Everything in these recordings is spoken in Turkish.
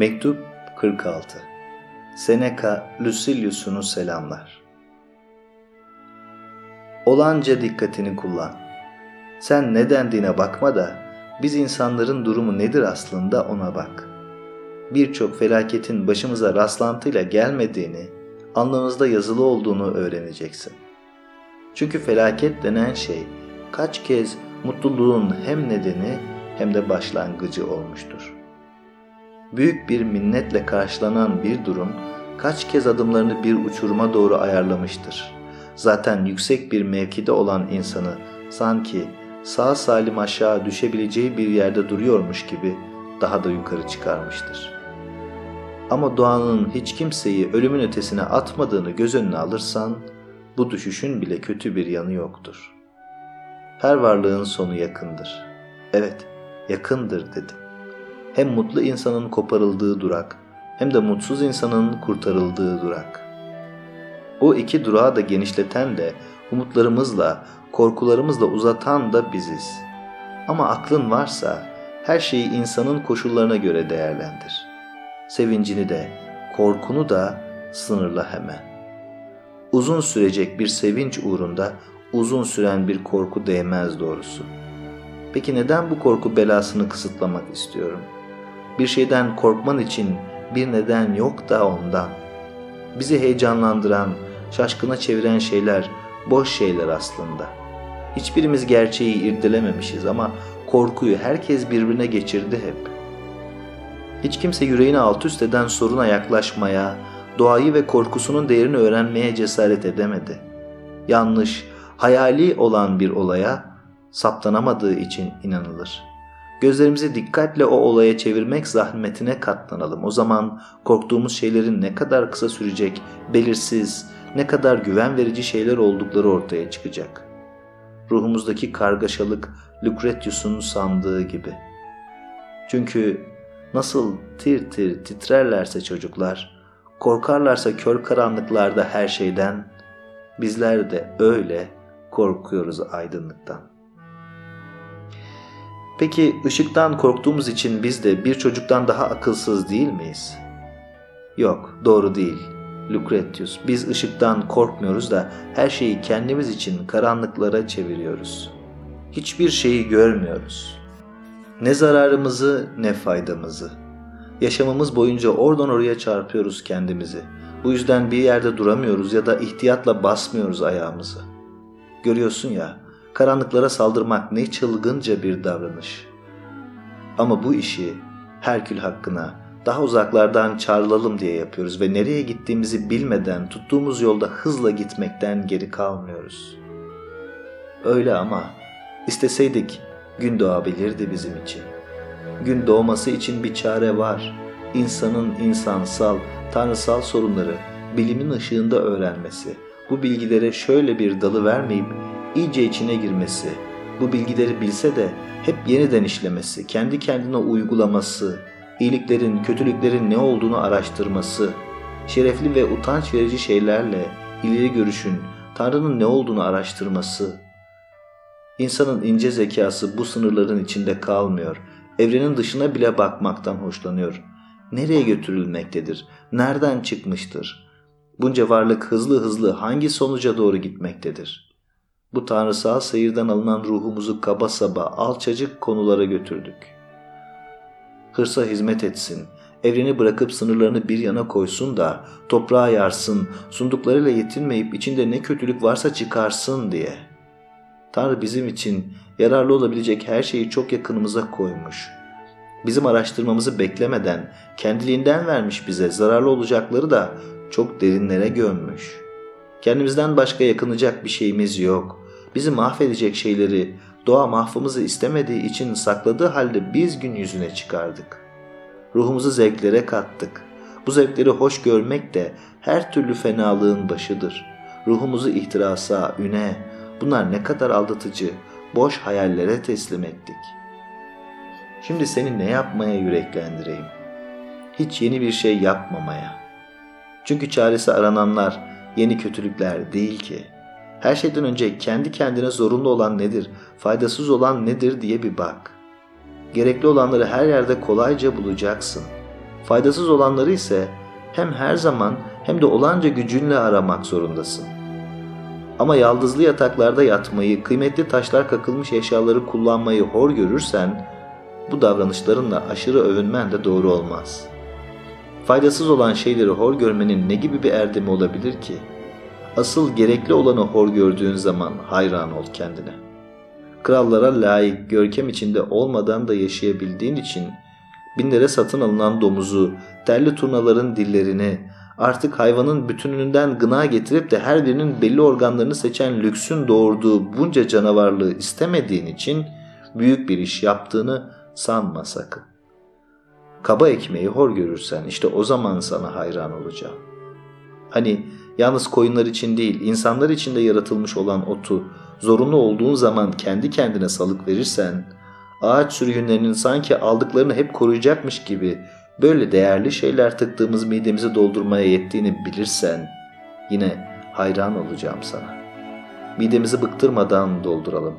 Mektup 46 Seneca Lucilius'unu selamlar. Olanca dikkatini kullan. Sen ne dendiğine bakma da biz insanların durumu nedir aslında ona bak. Birçok felaketin başımıza rastlantıyla gelmediğini, alnımızda yazılı olduğunu öğreneceksin. Çünkü felaket denen şey kaç kez mutluluğun hem nedeni hem de başlangıcı olmuştur. Büyük bir minnetle karşılanan bir durum kaç kez adımlarını bir uçuruma doğru ayarlamıştır. Zaten yüksek bir mevkide olan insanı sanki sağ salim aşağı düşebileceği bir yerde duruyormuş gibi daha da yukarı çıkarmıştır. Ama doğanın hiç kimseyi ölümün ötesine atmadığını göz önüne alırsan bu düşüşün bile kötü bir yanı yoktur. Her varlığın sonu yakındır. Evet, yakındır dedim. Hem mutlu insanın koparıldığı durak, hem de mutsuz insanın kurtarıldığı durak. O iki durağı da genişleten de, umutlarımızla, korkularımızla uzatan da biziz. Ama aklın varsa her şeyi insanın koşullarına göre değerlendir. Sevincini de, korkunu da sınırla hemen. Uzun sürecek bir sevinç uğrunda uzun süren bir korku değmez doğrusu. Peki neden bu korku belasını kısıtlamak istiyorum? Bir şeyden korkman için bir neden yok da ondan. Bizi heyecanlandıran, şaşkına çeviren şeyler boş şeyler aslında. Hiçbirimiz gerçeği irdelememişiz ama korkuyu herkes birbirine geçirdi hep. Hiç kimse yüreğini alt üst eden soruna yaklaşmaya, doğayı ve korkusunun değerini öğrenmeye cesaret edemedi. Yanlış, hayali olan bir olaya saptanamadığı için inanılır. Gözlerimizi dikkatle o olaya çevirmek zahmetine katlanalım. O zaman korktuğumuz şeylerin ne kadar kısa sürecek, belirsiz, ne kadar güven verici şeyler oldukları ortaya çıkacak. Ruhumuzdaki kargaşalık Lucretius'un sandığı gibi. Çünkü nasıl tir tir titrerlerse çocuklar, korkarlarsa kör karanlıklarda her şeyden, bizler de öyle korkuyoruz aydınlıktan. Peki ışıktan korktuğumuz için biz de bir çocuktan daha akılsız değil miyiz? Yok, doğru değil. Lucretius, biz ışıktan korkmuyoruz da her şeyi kendimiz için karanlıklara çeviriyoruz. Hiçbir şeyi görmüyoruz. Ne zararımızı ne faydamızı. Yaşamımız boyunca oradan oraya çarpıyoruz kendimizi. Bu yüzden bir yerde duramıyoruz ya da ihtiyatla basmıyoruz ayağımızı. Görüyorsun ya, karanlıklara saldırmak ne çılgınca bir davranış. Ama bu işi Herkül hakkına daha uzaklardan çağrılalım diye yapıyoruz ve nereye gittiğimizi bilmeden tuttuğumuz yolda hızla gitmekten geri kalmıyoruz. Öyle ama isteseydik gün doğabilirdi bizim için. Gün doğması için bir çare var. İnsanın insansal, tanrısal sorunları bilimin ışığında öğrenmesi, bu bilgilere şöyle bir dalı vermeyip iyice içine girmesi, bu bilgileri bilse de hep yeniden işlemesi, kendi kendine uygulaması, iyiliklerin, kötülüklerin ne olduğunu araştırması, şerefli ve utanç verici şeylerle ileri görüşün, Tanrı'nın ne olduğunu araştırması. İnsanın ince zekası bu sınırların içinde kalmıyor. Evrenin dışına bile bakmaktan hoşlanıyor. Nereye götürülmektedir? Nereden çıkmıştır? Bunca varlık hızlı hızlı hangi sonuca doğru gitmektedir?'' Bu tanrısal seyirden alınan ruhumuzu kaba saba, alçacık konulara götürdük. Hırsa hizmet etsin, evreni bırakıp sınırlarını bir yana koysun da toprağa yarsın, sunduklarıyla yetinmeyip içinde ne kötülük varsa çıkarsın diye. Tanrı bizim için yararlı olabilecek her şeyi çok yakınımıza koymuş. Bizim araştırmamızı beklemeden kendiliğinden vermiş bize zararlı olacakları da çok derinlere gömmüş. Kendimizden başka yakınacak bir şeyimiz yok. Bizi mahvedecek şeyleri doğa mahvımızı istemediği için sakladığı halde biz gün yüzüne çıkardık. Ruhumuzu zevklere kattık. Bu zevkleri hoş görmek de her türlü fenalığın başıdır. Ruhumuzu ihtirasa, üne, bunlar ne kadar aldatıcı, boş hayallere teslim ettik. Şimdi seni ne yapmaya yüreklendireyim? Hiç yeni bir şey yapmamaya. Çünkü çaresi arananlar yeni kötülükler değil ki.'' Her şeyden önce kendi kendine zorunlu olan nedir, faydasız olan nedir diye bir bak. Gerekli olanları her yerde kolayca bulacaksın. Faydasız olanları ise hem her zaman hem de olanca gücünle aramak zorundasın. Ama yaldızlı yataklarda yatmayı, kıymetli taşlar kakılmış eşyaları kullanmayı hor görürsen, bu davranışlarınla aşırı övünmen de doğru olmaz. Faydasız olan şeyleri hor görmenin ne gibi bir erdemi olabilir ki? Asıl gerekli olanı hor gördüğün zaman hayran ol kendine. Krallara layık, görkem içinde olmadan da yaşayabildiğin için binlere satın alınan domuzu, terli turnaların dillerini, artık hayvanın bütününden gına getirip de her birinin belli organlarını seçen lüksün doğurduğu bunca canavarlığı istemediğin için büyük bir iş yaptığını sanma sakın. Kaba ekmeği hor görürsen işte o zaman sana hayran olacağım. Hani yalnız koyunlar için değil insanlar için de yaratılmış olan otu zorunlu olduğun zaman kendi kendine salık verirsen, ağaç sürgünlerinin sanki aldıklarını hep koruyacakmış gibi böyle değerli şeyler tıktığımız midemizi doldurmaya yettiğini bilirsen yine hayran olacağım sana. Midemizi bıktırmadan dolduralım.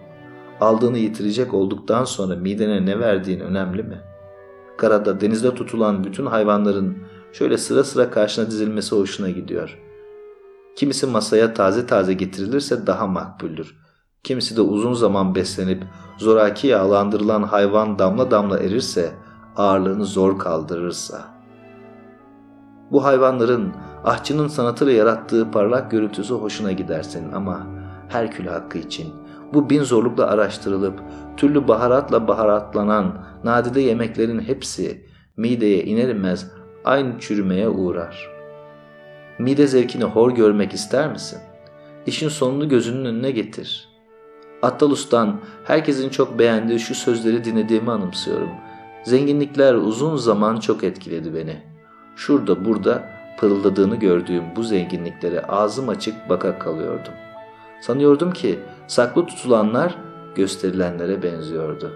Aldığını yitirecek olduktan sonra midene ne verdiğin önemli mi? Karada, denizde tutulan bütün hayvanların şöyle sıra sıra karşına dizilmesi hoşuna gidiyor. Kimisi masaya taze taze getirilirse daha makbuldür. Kimisi de uzun zaman beslenip zoraki yağlandırılan hayvan damla damla erirse ağırlığını zor kaldırırsa. Bu hayvanların ahçının sanatıyla yarattığı parlak görüntüsü hoşuna gidersin ama Herkül hakkı için bu bin zorlukla araştırılıp türlü baharatla baharatlanan nadide yemeklerin hepsi mideye iner inmez aynı çürümeye uğrar. Mide zevkini hor görmek ister misin? İşin sonunu gözünün önüne getir. Attalus'tan herkesin çok beğendiği şu sözleri dinlediğimi anımsıyorum.'' Zenginlikler uzun zaman çok etkiledi beni. Şurada burada pırıldadığını gördüğüm bu zenginliklere ağzım açık baka kalıyordum. Sanıyordum ki saklı tutulanlar gösterilenlere benziyordu.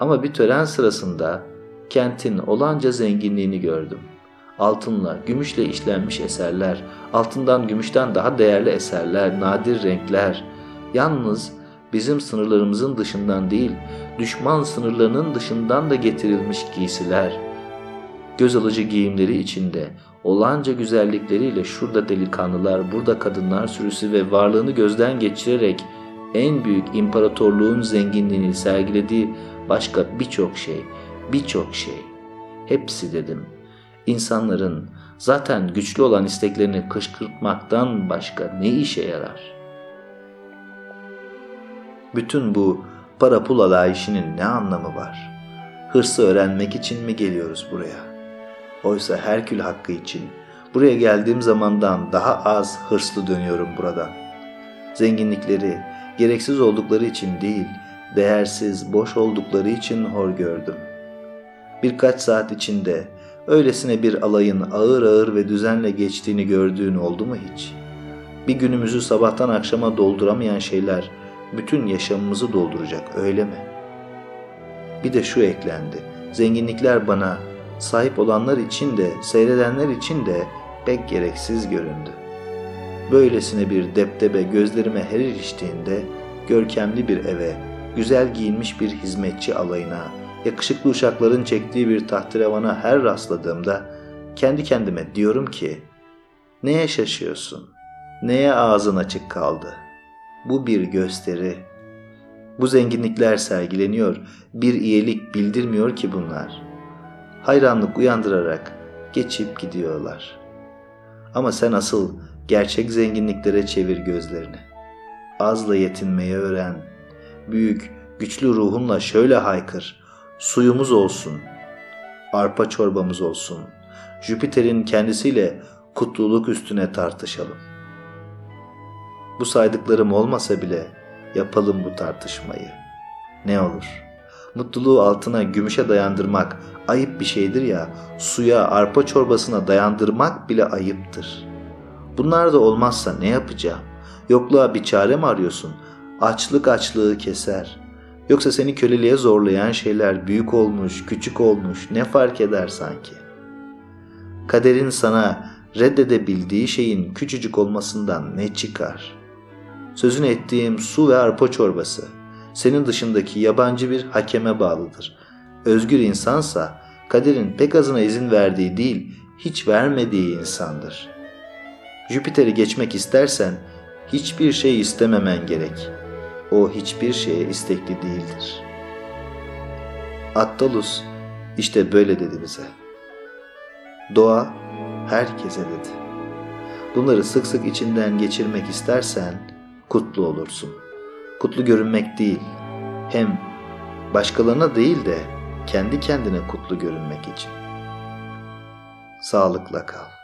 Ama bir tören sırasında kentin olanca zenginliğini gördüm. Altınla, gümüşle işlenmiş eserler, altından gümüşten daha değerli eserler, nadir renkler. Yalnız bizim sınırlarımızın dışından değil, düşman sınırlarının dışından da getirilmiş giysiler. Göz alıcı giyimleri içinde, olanca güzellikleriyle şurada delikanlılar, burada kadınlar sürüsü ve varlığını gözden geçirerek en büyük imparatorluğun zenginliğini sergilediği başka birçok şey, birçok şey. Hepsi dedim. İnsanların zaten güçlü olan isteklerini kışkırtmaktan başka ne işe yarar?'' Bütün bu para pul alayişinin ne anlamı var? Hırsı öğrenmek için mi geliyoruz buraya? Oysa Herkül hakkı için buraya geldiğim zamandan daha az hırslı dönüyorum buradan. Zenginlikleri gereksiz oldukları için değil, değersiz, boş oldukları için hor gördüm. Birkaç saat içinde öylesine bir alayın ağır ağır ve düzenle geçtiğini gördüğün oldu mu hiç? Bir günümüzü sabahtan akşama dolduramayan şeyler bütün yaşamımızı dolduracak öyle mi? Bir de şu eklendi. Zenginlikler bana sahip olanlar için de seyredenler için de pek gereksiz göründü. Böylesine bir deptebe gözlerime her iliştiğinde görkemli bir eve, güzel giyinmiş bir hizmetçi alayına, yakışıklı uşakların çektiği bir tahtirevana her rastladığımda kendi kendime diyorum ki neye şaşıyorsun? Neye ağzın açık kaldı? Bu bir gösteri. Bu zenginlikler sergileniyor, bir iyilik bildirmiyor ki bunlar. Hayranlık uyandırarak geçip gidiyorlar. Ama sen asıl gerçek zenginliklere çevir gözlerini. Azla yetinmeyi öğren. Büyük, güçlü ruhunla şöyle haykır. Suyumuz olsun. Arpa çorbamız olsun. Jüpiter'in kendisiyle kutluluk üstüne tartışalım. Bu saydıklarım olmasa bile yapalım bu tartışmayı. Ne olur? Mutluluğu altına gümüşe dayandırmak ayıp bir şeydir ya, suya, arpa çorbasına dayandırmak bile ayıptır. Bunlar da olmazsa ne yapacağım? Yokluğa bir çare mi arıyorsun? Açlık açlığı keser. Yoksa seni köleliğe zorlayan şeyler büyük olmuş, küçük olmuş ne fark eder sanki? Kaderin sana reddedebildiği şeyin küçücük olmasından ne çıkar?'' Sözünü ettiğim su ve arpa çorbası senin dışındaki yabancı bir hakeme bağlıdır. Özgür insansa kaderin pek azına izin verdiği değil, hiç vermediği insandır. Jüpiter'i geçmek istersen hiçbir şey istememen gerek. O hiçbir şeye istekli değildir. Attalus işte böyle dedi bize. Doğa herkese dedi. Bunları sık sık içinden geçirmek istersen kutlu olursun. Kutlu görünmek değil, hem başkalarına değil de kendi kendine kutlu görünmek için. Sağlıkla kal.